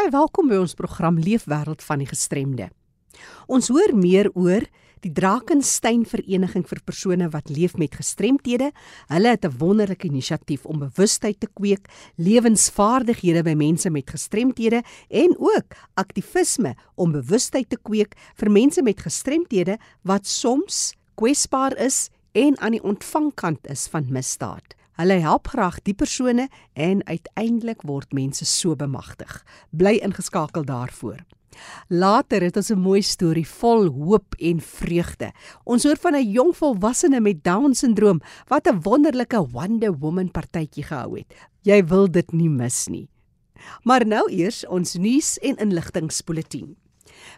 Baie welkom by ons program Leefwêreld van die Gestremde. Ons hoor meer oor die Drakensberg Vereniging vir persone wat leef met gestremthede. Hulle het 'n wonderlike inisiatief om bewustheid te kweek, lewensvaardighede by mense met gestremthede en ook aktivisme om bewustheid te kweek vir mense met gestremthede wat soms kwesbaar is en aan die ontvangkant is van misdaad. Hulle help graag die persone en uiteindelik word mense so bemagtig. Bly ingeskakel daarvoor. Later het ons 'n mooi storie vol hoop en vreugde. Ons hoor van 'n jong volwassene met Down-sindroom wat 'n wonderlike Wonder Woman partytjie gehou het. Jy wil dit nie mis nie. Maar nou eers ons nuus en inligtingspulsatie.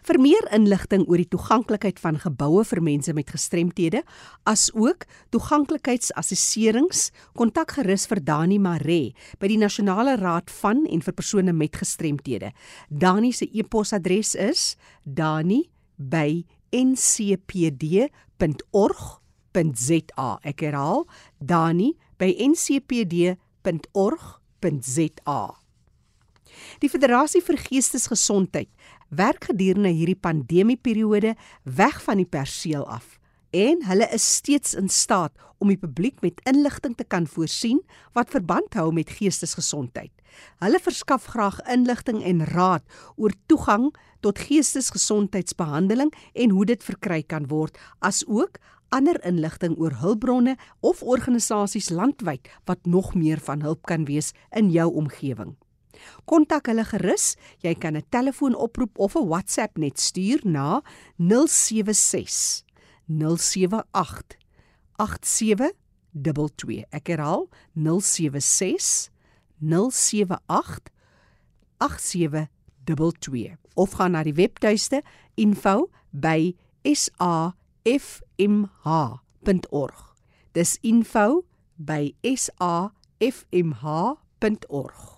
Vir meer inligting oor die toeganklikheid van geboue vir mense met gestremthede, asook toeganklikheidsassesserings, kontak gerus vir Dani Maree by die Nasionale Raad van en vir persone met gestremthede. Dani se e-posadres is dani@ncpd.org.za. Ek herhaal, dani@ncpd.org.za. Die Federasie vir Geestesgesondheid werk gedurende hierdie pandemieperiode weg van die perseel af en hulle is steeds in staat om die publiek met inligting te kan voorsien wat verband hou met geestesgesondheid. Hulle verskaf graag inligting en raad oor toegang tot geestesgesondheidsbehandeling en hoe dit verkry kan word, asook ander inligting oor hulpbronne of organisasies landwyd wat nog meer van hulp kan wees in jou omgewing. Kontak hulle gerus. Jy kan 'n telefoonoproep of 'n WhatsApp net stuur na 076 078 8722. Ek herhaal 076 078 8722 of gaan na die webtuiste info@safmh.org. Dis info@safmh.org.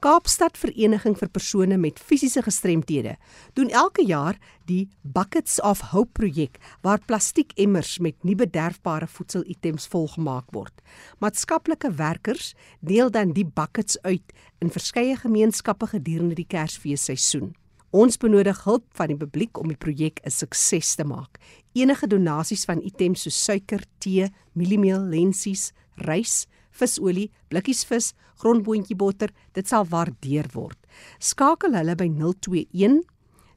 Kaapstad Vereniging vir persone met fisiese gestremthede doen elke jaar die Buckets of Hope projek waar plastiekemmers met nie bederfbare voedselitems volgemaak word. Maatskaplike werkers deel dan die buckets uit in verskeie gemeenskappe gedurende die Kersfeesseisoen. Ons benodig hulp van die publiek om die projek 'n sukses te maak. Enige donasies van items soos suiker, tee, mieliemeel, lensies, rys, visolie, blikkies vis, grondboontjie botter, dit sal waardeer word. Skakel hulle by 021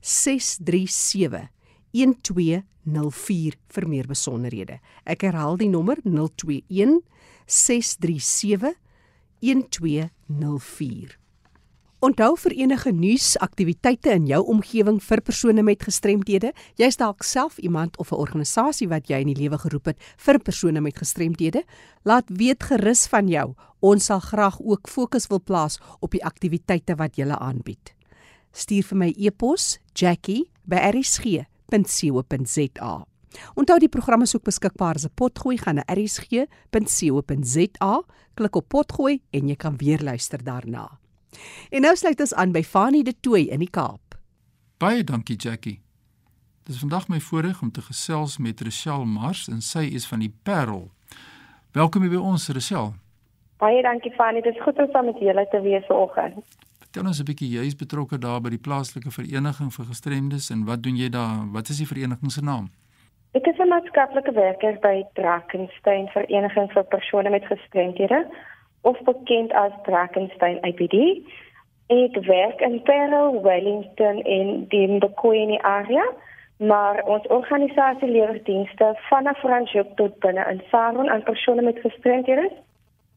637 1204 vir meer besonderhede. Ek herhaal die nommer 021 637 1204. Onthou vir enige nuusaktiwiteite in jou omgewing vir persone met gestremthede, jy's dalk self iemand of 'n organisasie wat jy in die lewe geroep het vir persone met gestremthede, laat weet gerus van jou. Ons sal graag ook fokus wil plaas op die aktiwiteite wat jy aanbied. Stuur vir my e-pos jackie@rsg.co.za. Onthou die program is ook beskikbaar as 'n potgooi gaan na rsg.co.za, klik op potgooi en jy kan weer luister daarna. En nou sluit ons aan by Fanie de Tooi in die Kaap. Baie dankie Jackie. Dis vandag my voorreg om te gesels met Rochelle Mars en sy is van die Parel. Welkom hier by ons Rochelle. Baie dankie Fanie, dit is goed om saam met julle te wees vanoggend. Vertel ons 'n bietjie jy's betrokke daar by die plaaslike vereniging vir gestremdes en wat doen jy daar? Wat is die vereniging se naam? Ek is 'n maatskaplike werker by Drakensberg Vereniging vir persone met gestremdhede of bekend as Drakensberg IPD. Ek werk in Parel, Wellington en die Mbokoeni area, maar ons organisasie lewer dienste vanaf Franschhoek tot binne in Saron aan persone met gestremdhede.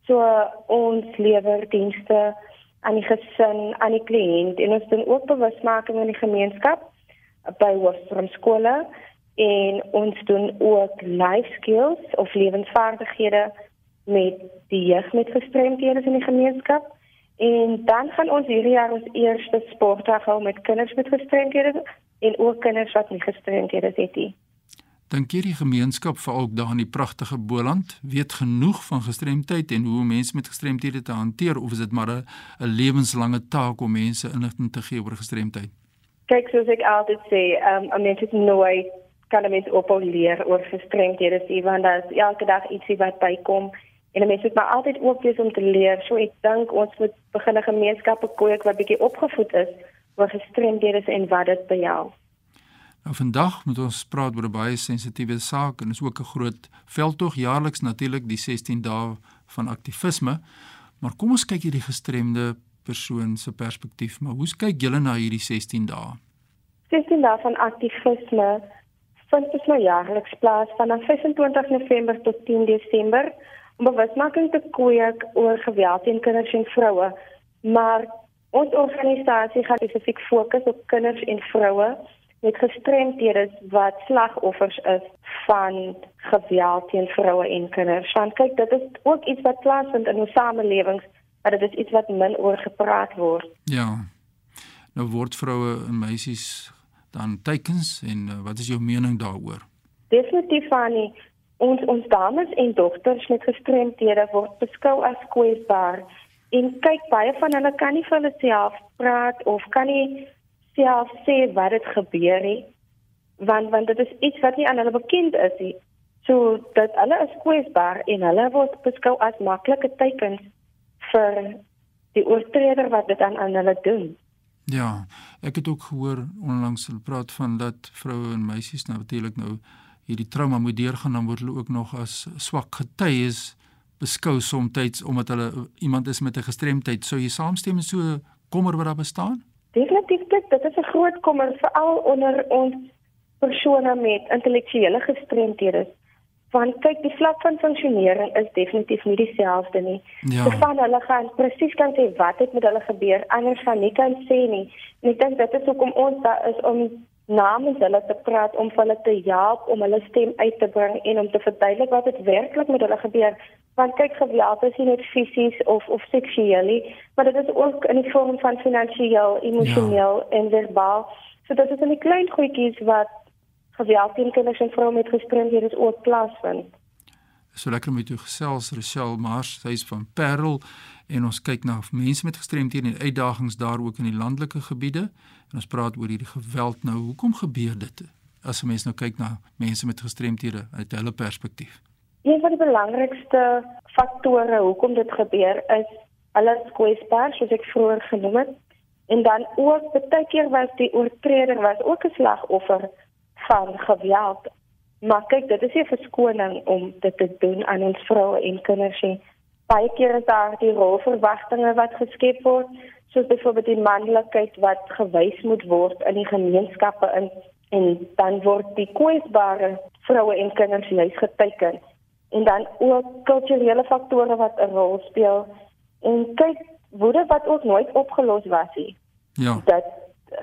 So ons lewer dienste aan die gesin, aan die kliënt en ons doen ook bewusmaking in die gemeenskap by Westrum skole en ons doen ook life skills of lewensvaardighede met die jeug met gestremdhede in die gemeenskap. En dan gaan ons hierdie jaar ons eerste sportdag hou met kinders met gestremdhede en ook kinders wat nie gestremdhede het nie. Dink jy die gemeenskap veral daar in die pragtige Boland weet genoeg van gestremdheid en hoe mense met gestremdhede te hanteer of is dit maar 'n 'n lewenslange taak om mense inligting te gee oor gestremdheid? Kyk soos ek altyd sê, ehm um, 'n mens het nooit kan 'n mens ophou leer oor gestremdhede, want daar's elke dag ietsie wat bykom En mense moet maar altyd oop wees om te leer. So ek dink ons moet begin 'n gemeenskappe kweek wat bietjie opgevoed is oor gestremdhede en wat dit behels. Nou vandag moet ons praat oor 'n baie sensitiewe saak en is ook 'n groot veldtog jaarliks natuurlik die 16 dae van aktivisme. Maar kom ons kyk hierdie gestremde persoon se perspektief, maar hoe kyk julle na hierdie 16 dae? 16 dae van aktivisme vind dit nou jaarliks plaas van 25 November tot 10 Desember om bewusmaking te kweek oor geweld teen kinders en vroue. Maar ons organisasie gaan spesifiek fokus op kinders en vroue met gestremdhede wat slagoffers is van geweld teen vroue en kinders. Want kyk, dit is ook iets wat plaasvind in ons samelewings, maar dit is iets wat min oor gepraat word. Ja. Nou word vroue en meisies dan teikens en uh, wat is jou mening daaroor? Definitief Fanny, ons ons dames en dogters met gestremdhede word beskou as kwesbaar. En kyk baie van hulle kan nie vir hulle self praat of kan nie self sê wat het gebeur het want want dit is iets wat nie aan hulle bekend is nie so dat hulle is kwesbaar en hulle word beskou as maklike teikens vir die oortreder wat dit aan aan hulle doen ja ek het ook gehoor onlangs hulle praat van dat vroue en meisies nou natuurlik nou hierdie trauma moet deurgaan dan word hulle ook nog as swak getuies beskou soms omdat hulle iemand is met 'n gestremdheid sou jy saamstem met so kommer wat daar bestaan Definitief dit, is 'n groot kommer veral onder ons persone met intellektuele gestremdhede. Want kyk, die vlak van funksionering is definitief nie dieselfde nie. Ja. So van hulle gaan presies kan sê wat het met hulle gebeur, anders van nie kan sê nie. En ek dink dit is hoekom ons daar is om namens hulle te praat om hulle te help om hulle stem uit te bring en om te verduidelik wat dit werklik met hulle gebeur. Want kyk geweld is nie net fisies of of seksueel nie maar dit is ook in die vorm van finansiëel, emosioneel ja. en verbaal. So dit is 'n klein goedjies wat geweld teen kinders en vroue met gestremdhede ook plaasvind. So lekker met jou gesels Rochelle Mars sy is van Parel en ons kyk na mense met gestremdhede en uitdagings daar ook in die landelike gebiede en ons praat oor hierdie geweld nou. Hoekom gebeur dit as 'n mens nou kyk na mense met gestremdhede uit hulle perspektief? Een van die belangrikste faktore hoekom dit gebeur is hulle kwesbaar soos ek vroeër genoem het. En dan ook baie keer was die oortreder was ook 'n slagoffer van geweld. Maar kyk dit is 'n verskoning om dit te doen aan ons vroue en kinders en baie keer is daar die rolverwagtinge wat geskep word, soos byvoorbeeld die manlikheid wat gewys moet word in die gemeenskappe in en dan word die kwesbare vroue en kinders juis geteken. En dan ook kulturele faktore wat 'n rol speel. En kyk, woede wat ook nooit opgelos was nie. Ja. Dat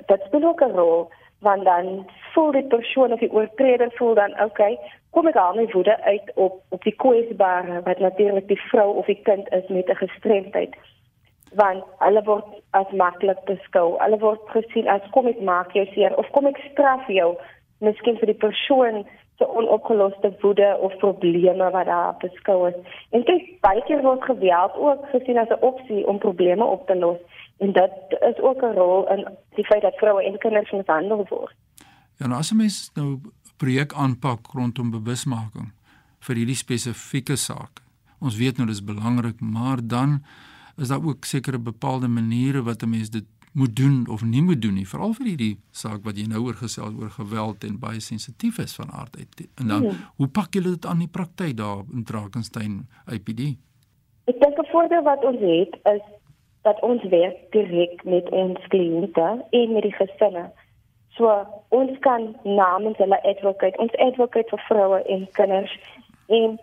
dit speel ook 'n rol want dan voel die persoon of die oortreder voel dan okay, kom ek al my woede uit op op die kwesbare wat natuurlik die vrou of die kind is met 'n gestremdheid. Want hulle word as maklik beskou. Hulle word gesien as kom ek maak jou seer of kom ek straf jou? Miskien vir die persoon se onopgeloste woede of probleme wat daar beskou is. En dit baie keer word geweld ook gesien as 'n opsie om probleme op te los en dit is ook 'n rol in die feit dat vroue en kinders mishandel word Ja, nou as 'n mens nou projek aanpak rondom bewusmaking vir hierdie spesifieke saak. Ons weet nou dis belangrik, maar dan is daar ook sekere bepaalde maniere wat 'n mens dit moet doen of nie moet doen nie, veral vir hierdie saak wat jy nou oor gesels oor geweld en baie sensitief is van aard uit. En dan hmm. hoe pak julle dit aan die praktyk daar in Drakensberg IPD? Ek dink 'n voordeel wat ons het is dat ons werk direk met ons kliënte en met die gesinne. So ons kan namens hulle advocate, ons advocate vir vroue en kinders en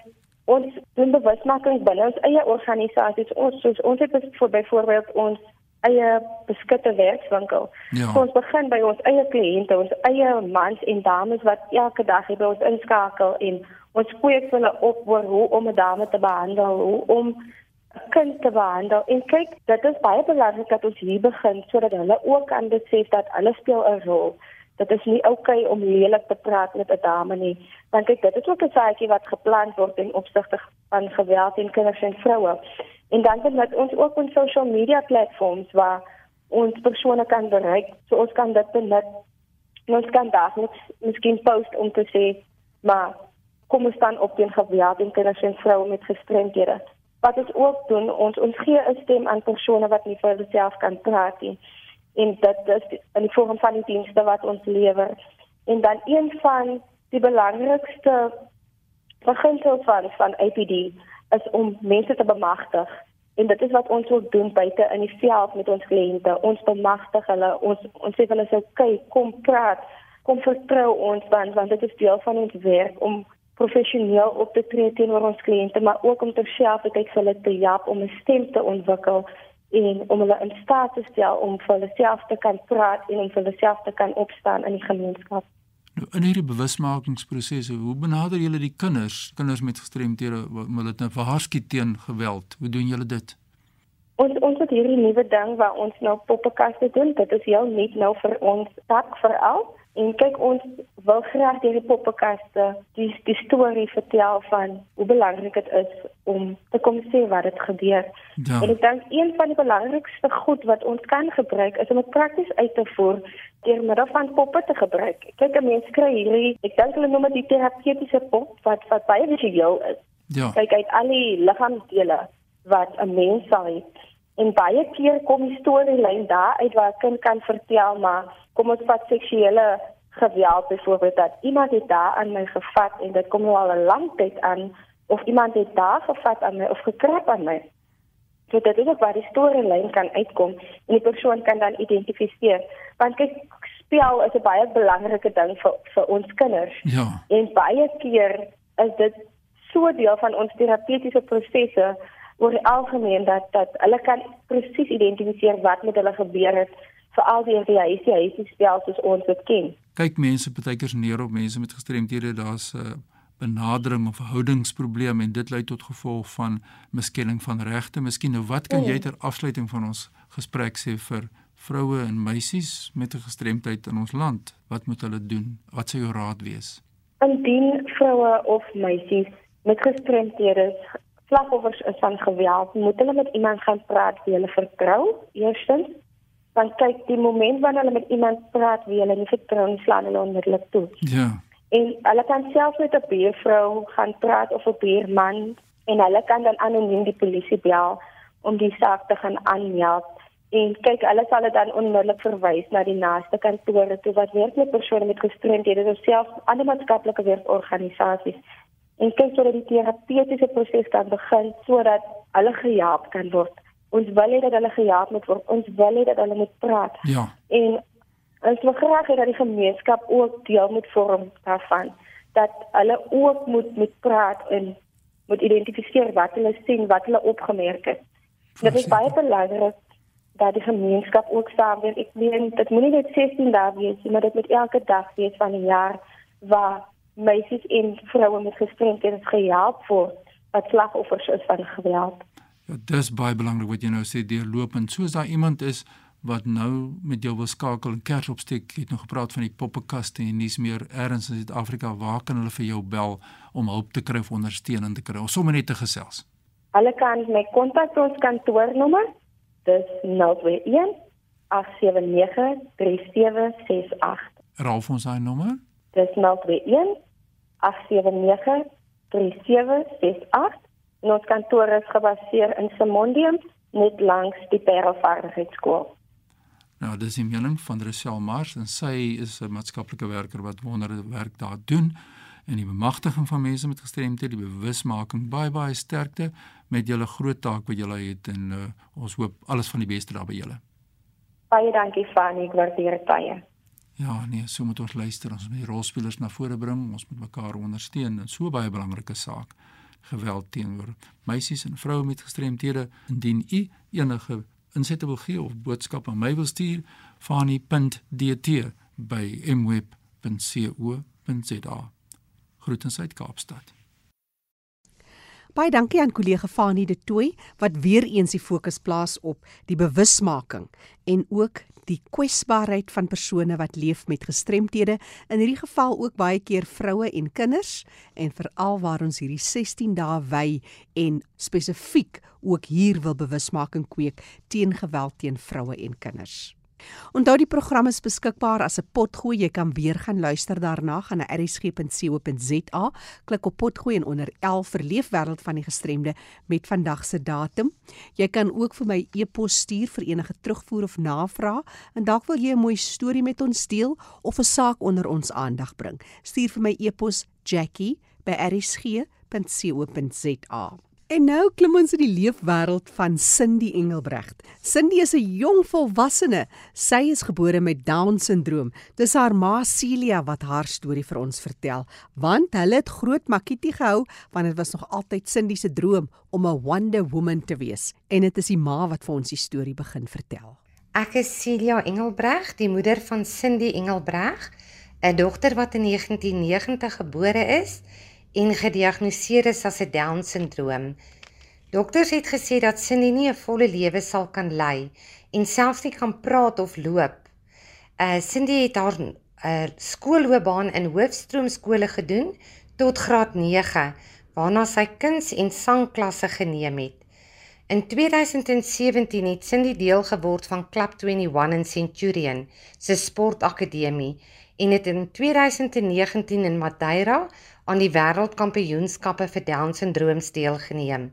ons doen bewusmaking binne ons eie organisasies. Ons soos ons het vir byvoorbeeld ons eie beskutte werkswinkel. Ja. So ons begin by ons eie kliënte, ons eie mans en dames wat elke dag by ons inskakel en ons kweek hulle op oor hoe om 'n dame te behandel, hoe om kind te behandel. En kyk, dit is baie belangrik dat ons hier begin sodat hulle ook kan besef dat hulle speel 'n rol. Dit is nie oukei okay om lelik te praat met 'n dame nie. Want kyk, dit is ook 'n saadjie wat geplant word in opsigte van geweld teen kinders en vroue. En dan het ons ook ons social media platforms waar ons persone kan bereik. So ons kan dit benut. Ons kan daagliks miskien post om te sê, maar kom ons staan op teen geweld teen kinders en vroue met gestremdhede. Wat ons ook doen, ons ons gee 'n stem aan persone wat nie vir hulself kan praat nie. En dit is in die vorm van die dienste wat ons lewer. En dan een van die belangrikste beginsels van van APD is om mense te bemagtig. En dit is wat ons ook doen buite in die veld met ons kliënte. Ons bemagtig hulle. Ons ons sê hulle sê, "Kyk, kom praat." kom vertrou ons dan want dit is deel van ons werk om professioneel op te tree teenoor ons kliënte maar ook om terselfdertyd vir hulle te help om 'n stem te ontwikkel en om hulle in staat te stel om vir hulle self te kan praat en om vir hulle self te kan opstaan in die gemeenskap. Nou in hierdie bewusmakingsprosesse, hoe benader julle die kinders, kinders met gestremthede om hulle te waarsku teen geweld? Hoe doen julle dit? Ons ons het hierdie nuwe ding waar ons nou poppekaste doen. Dit is heel nuut nou vir ons tak veral. En kyk ons wil graag deur die poppekaste die die storie vertel van hoe belangrik dit is om te kom sê wat het gebeur. Ja. En ek dink een van die belangrikste goed wat ons kan gebruik is om dit prakties uit te voer deur middel van poppe te gebruik. Kyk 'n mens kry hierdie ek dink hulle noem dit die terapeutiese pop wat wat baie visueel is. Ja. Kyk uit al die liggaamsdele wat 'n mens sal hê. En baie keer kom die storielyn daar uit waar 'n kind kan vertel maar kom ons vat seksuele geweld byvoorbeeld dat iemand het daar aan my gevat en dit kom nou al 'n lang tyd aan of iemand het daar gevat aan my of gekrap aan my. So dit is ook waar die storielyn kan uitkom en die persoon kan dan identifiseer. Want kyk spel is 'n baie belangrike ding vir vir ons kinders. Ja. En baie keer is dit so deel van ons terapeutiese prosesse oor die algemeen dat dat hulle kan presies identifiseer wat met hulle gebeur het veral die ADHD spel soos ons dit ken. Kyk mense partykeers neer op mense met gestremthede, daar's 'n uh, benadering of verhoudingsprobleem en dit lei tot gevolg van miskenning van regte. Miskien nou wat kan jy ter afsluiting van ons gesprek sê vir vroue en meisies met 'n gestremdheid in ons land? Wat moet hulle doen? Wat sou jou raad wees? Indien vroue of meisies met gestremthede slagoffers is van geweld, moet hulle met iemand gaan praat wie hulle vertrou. Eerstens want kyk die moment wanneer hulle met iemand praat wie hulle nie vertrou nie slaan hulle onmiddellik toe. Ja. En hulle kan self met 'n buurvrou gaan praat of 'n buurman en hulle kan dan anoniem die polisie bel om die saak te gaan aanmeld. En kyk, hulle sal dit dan onmiddellik verwys na die naaste kantore toe wat werk met persone met gestremdhede of self ander maatskaplike werkorganisasies. En kyk sodat die terapeutiese proses kan begin sodat hulle gehelp kan word. Ons wil hê dat hulle gehelp moet word. Ons wil hê dat hulle moet praat. Ja. En ons wil graag hê dat die gemeenskap ook deel moet vorm daarvan dat hulle ook moet met praat en moet identifiseer wat hulle sien, wat hulle opgemerk het. Dit is baie belangrik dat die gemeenskap ook saamwerk. Ek meen dit moenie net 16 dae wees nie, maar dit moet elke dag wees van die jaar waar meisies en vroue met gestremdhede gehelp word wat slagoffers is van geweld. Ja, dis baie belangrik wat jy nou sê deurlopend. Soos daar iemand is wat nou met jou wil skakel en kers opsteek, het nog gepraat van die poppekaste en dis meer ergens in Suid-Afrika, waar kan hulle vir jou bel om hulp te kry of ondersteuning te kry of sommer net te gesels? Hulle kan my kontak ons kantoornommer. Dis 021 879 3768. Raaf ons daai nommer? Dis 021 879 3768. En ons kantoor is gebaseer in Simondium net langs die Parelvaardigheidskool. Nou, dis die mening van Rochelle Mars en sy is 'n maatskaplike werker wat wonderlike werk daar doen en die bemagtiging van mense met gestremthede, die bewusmaking baie baie sterkte met julle groot taak wat julle het en uh, ons hoop alles van die beste daar by julle. Baie dankie Fanny, ek waardeer dit baie. Ja, nee, so moet ons luister, ons moet die rolspelers na vore bring, ons moet mekaar ondersteun en so baie belangrike saak geweld teenoor meisies en vroue met gestremthede. Indien u enige insette wil gee of boodskap aan my wil stuur, fani.dt by mweb.co.za. Groetens uit Kaapstad. Baie dankie aan kollega Fanie De Tooy wat weer eens die fokus plaas op die bewusmaking en ook die kwesbaarheid van persone wat leef met gestremthede, in hierdie geval ook baie keer vroue en kinders en veral waar ons hierdie 16 dae wy en spesifiek ook hier wil bewusmaking kweek teen geweld teen vroue en kinders. Onthou die program is beskikbaar as 'n potgooi. Jy kan weer gaan luister daarna gaan na rsg.co.za. Klik op potgooi en onder 11 vir leefwêreld van die gestremde met vandag se datum. Jy kan ook vir my e-pos stuur vir enige terugvoer of navraag en dalk wil jy 'n mooi storie met ons deel of 'n saak onder ons aandag bring. Stuur vir my e-pos jackie@rsg.co.za. En nou klim ons in die leefwêreld van Cindy Engelbregt. Cindy is 'n jong volwassene. Sy is gebore met Down-sindroom. Dis haar ma Celia wat haar storie vir ons vertel, want hulle het groot Makiti gehou want dit was nog altyd Cindy se droom om 'n Wonder Woman te wees. En dit is die ma wat vir ons die storie begin vertel. Ek is Celia Engelbregt, die moeder van Cindy Engelbregt, 'n dogter wat in 1990 gebore is en gediagnoseer is as 'n Down-sindroom. Dokters het gesê dat Cindy nie 'n volle lewe sal kan lei en selfs nie kan praat of loop. Uh Cindy het haar uh skoolloopbaan in hoofstroomskole gedoen tot graad 9 waarna sy kuns- en sangklasse geneem het. In 2017 het Cindy deel geword van Club 21 in Centurion se sportakademie en het in 2019 in Madeira aan die wêreldkampioenskappe vir Down syndroom deelgeneem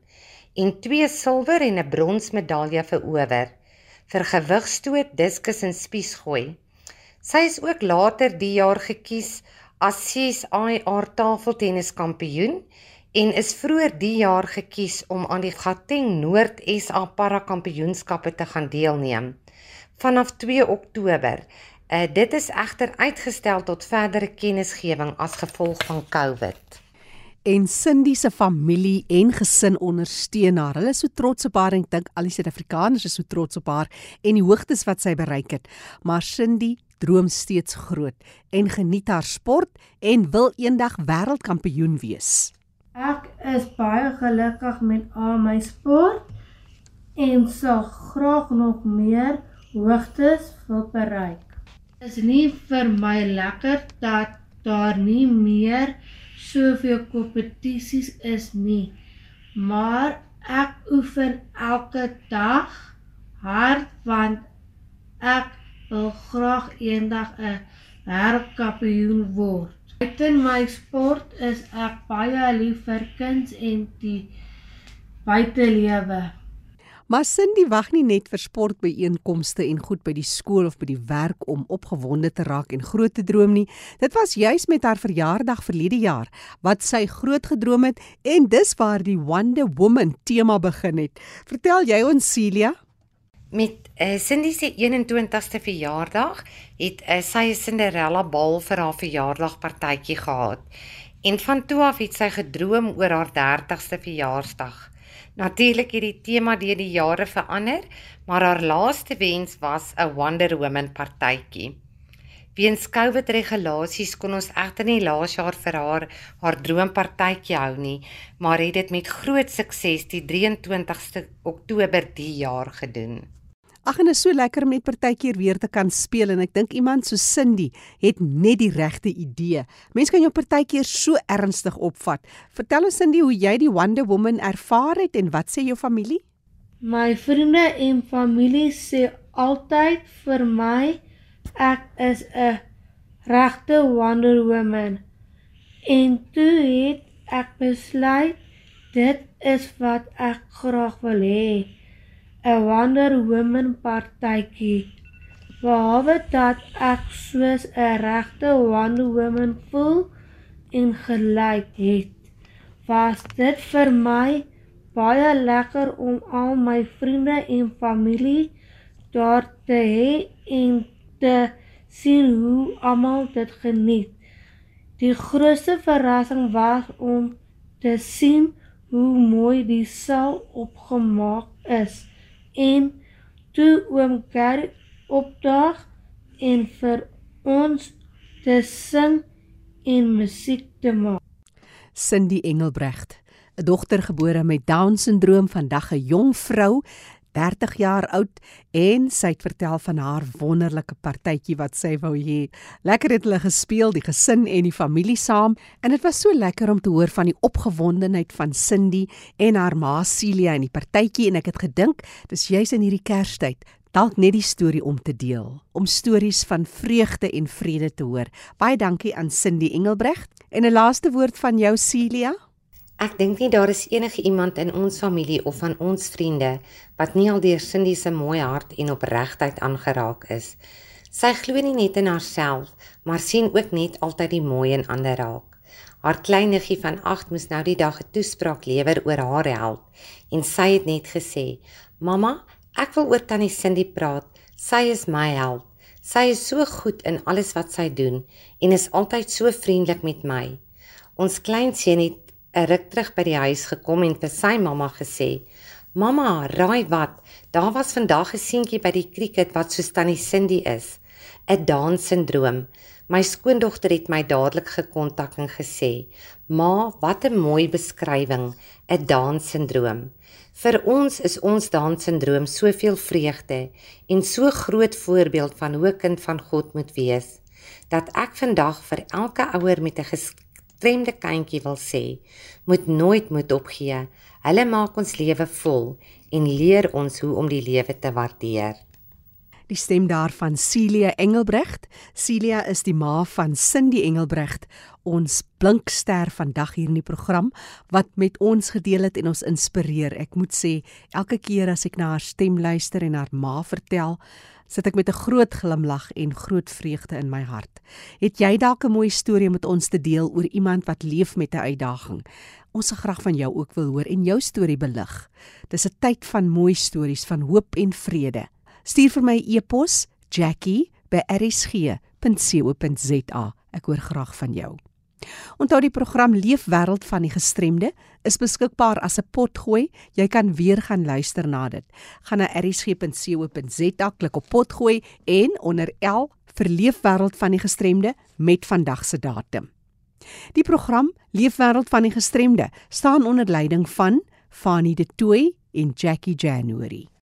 en twee silwer en 'n brons medalje verower vir gewigstoot, diskus en spiesgooi. Sy is ook later die jaar gekies as CSIR tafeltenniskampioen en is vroeër die jaar gekies om aan die Gauteng Noord SA Parakampioenskappe te gaan deelneem vanaf 2 Oktober Uh, dit is egter uitgestel tot verdere kennisgewing as gevolg van COVID. En Cindy se familie en gesin ondersteun haar. Hulle is so trots op haar en ek dink al die Suid-Afrikaners is so trots op haar en die hoogtes wat sy bereik het. Maar Cindy droom steeds groot en geniet haar sport en wil eendag wêreldkampioen wees. Ek is baie gelukkig met al my sport en sal graag nog meer hoogtes wil bereik is nie vir my lekker dat daar nie meer soveel kompetisies is nie. Maar ek oefen elke dag hard want ek wil graag eendag 'n wêreldkampioen word. In my sport is ek baie lief vir kuns en die buitelewe. Maar Cindy wag nie net vir sportbyeenkomste en goed by die skool of by die werk om opgewonde te raak en groot te droom nie. Dit was juis met haar verjaardag verlede jaar wat sy groot gedroom het en dis waar die Wonder Woman tema begin het. Vertel jy ons Celia? Met uh, Cindy se 21ste verjaardag het uh, sy 'n Cinderella bal vir haar verjaardagpartytjie gehad. En van toe af het sy gedroom oor haar 30ste verjaarsdag. Natuurlik het die tema deur die jare verander, maar haar laaste wens was 'n Wonder Woman partytjie. Weens COVID regulasies kon ons egter nie laas jaar vir haar haar droompartytjie hou nie, maar het dit met groot sukses die 23ste Oktober die jaar gedoen. Ag en is so lekker om net partykeer weer te kan speel en ek dink iemand so Cindy het net die regte idee. Mense kan jou partykeer so ernstig opvat. Vertel ons Cindy hoe jy die Wonder Woman ervaar het en wat sê jou familie? My vriende en familie sê altyd vir my ek is 'n regte Wonder Woman. En toe het ek besluit dit is wat ek graag wil hê. 'n Wonder Woman partytjie. Behalwe dat ek soos 'n regte Wonder Woman voel en gelyk het, was dit vir my baie lekker om al my vriende en familie daar te hê en te sien hoe almal dit geniet. Die grootste verrassing was om te sien hoe mooi die saal opgemaak is en toe oom Gary opdaag en vir ons te sing en musiek te maak. Cindy Engelbregt, 'n dogter gebore met Down-sindroom, vandag 'n jong vrou 30 jaar oud en sy het vertel van haar wonderlike partytjie wat sy wou hê. Lekker het hulle gespeel, die gesin en die familie saam en dit was so lekker om te hoor van die opgewondenheid van Cindy en haar ma Celia in die partytjie en ek het gedink dis juis in hierdie Kerstyd dalk net die storie om te deel, om stories van vreugde en vrede te hoor. Baie dankie aan Cindy Engelbregt en 'n laaste woord van jou Celia. Ek dink nie daar is enige iemand in ons familie of van ons vriende wat nie al deur Cindy se mooi hart en opregtheid aangeraak is. Sy glo nie net in haarself, maar sien ook net altyd die mooi in ander raak. Haar kleiniggie van 8 moes nou die dag 'n toespraak lewer oor haar held en sy het net gesê: "Mamma, Ek wil oor tannie Cindy praat. Sy is my held. Sy is so goed in alles wat sy doen en is altyd so vriendelik met my. Ons kleinseun het 'n ruk terug by die huis gekom en vir sy mamma gesê: "Mamma, raai wat? Daar was vandag 'n seentjie by die krieket wat so tannie Cindy is. 'n Down-sindroom. My skoondogter het my dadelik gekontak en gesê: "Ma, wat 'n mooi beskrywing, 'n Down-sindroom." Vir ons is ons Down-sindroom soveel vreugde en so groot voorbeeld van hoe 'n kind van God moet wees dat ek vandag vir elke ouer met 'n gestremde kindjie wil sê, moet nooit moet opgee. Hulle maak ons lewe vol en leer ons hoe om die lewe te waardeer. Die stem daarvan Celia Engelbrecht. Celia is die ma van Cindy Engelbrecht, ons blinkster vandag hier in die program wat met ons gedeel het en ons inspireer. Ek moet sê, elke keer as ek na haar stem luister en haar ma vertel, sit ek met 'n groot glimlag en groot vreugde in my hart. Het jy dalk 'n mooi storie met ons te deel oor iemand wat leef met 'n uitdaging? Ons sal graag van jou ook wil hoor en jou storie belig. Dis 'n tyd van mooi stories van hoop en vrede. Stuur vir my e-pos jackie@rsg.co.za. Ek hoor graag van jou. Onthou die program Leefwêreld van die Gestremde is beskikbaar as 'n potgooi. Jy kan weer gaan luister na dit. Gaan na rsg.co.za, klik op potgooi en onder L vir Leefwêreld van die Gestremde met vandag se datum. Die program Leefwêreld van die Gestremde staan onder leiding van Fanie De Tooy en Jackie January.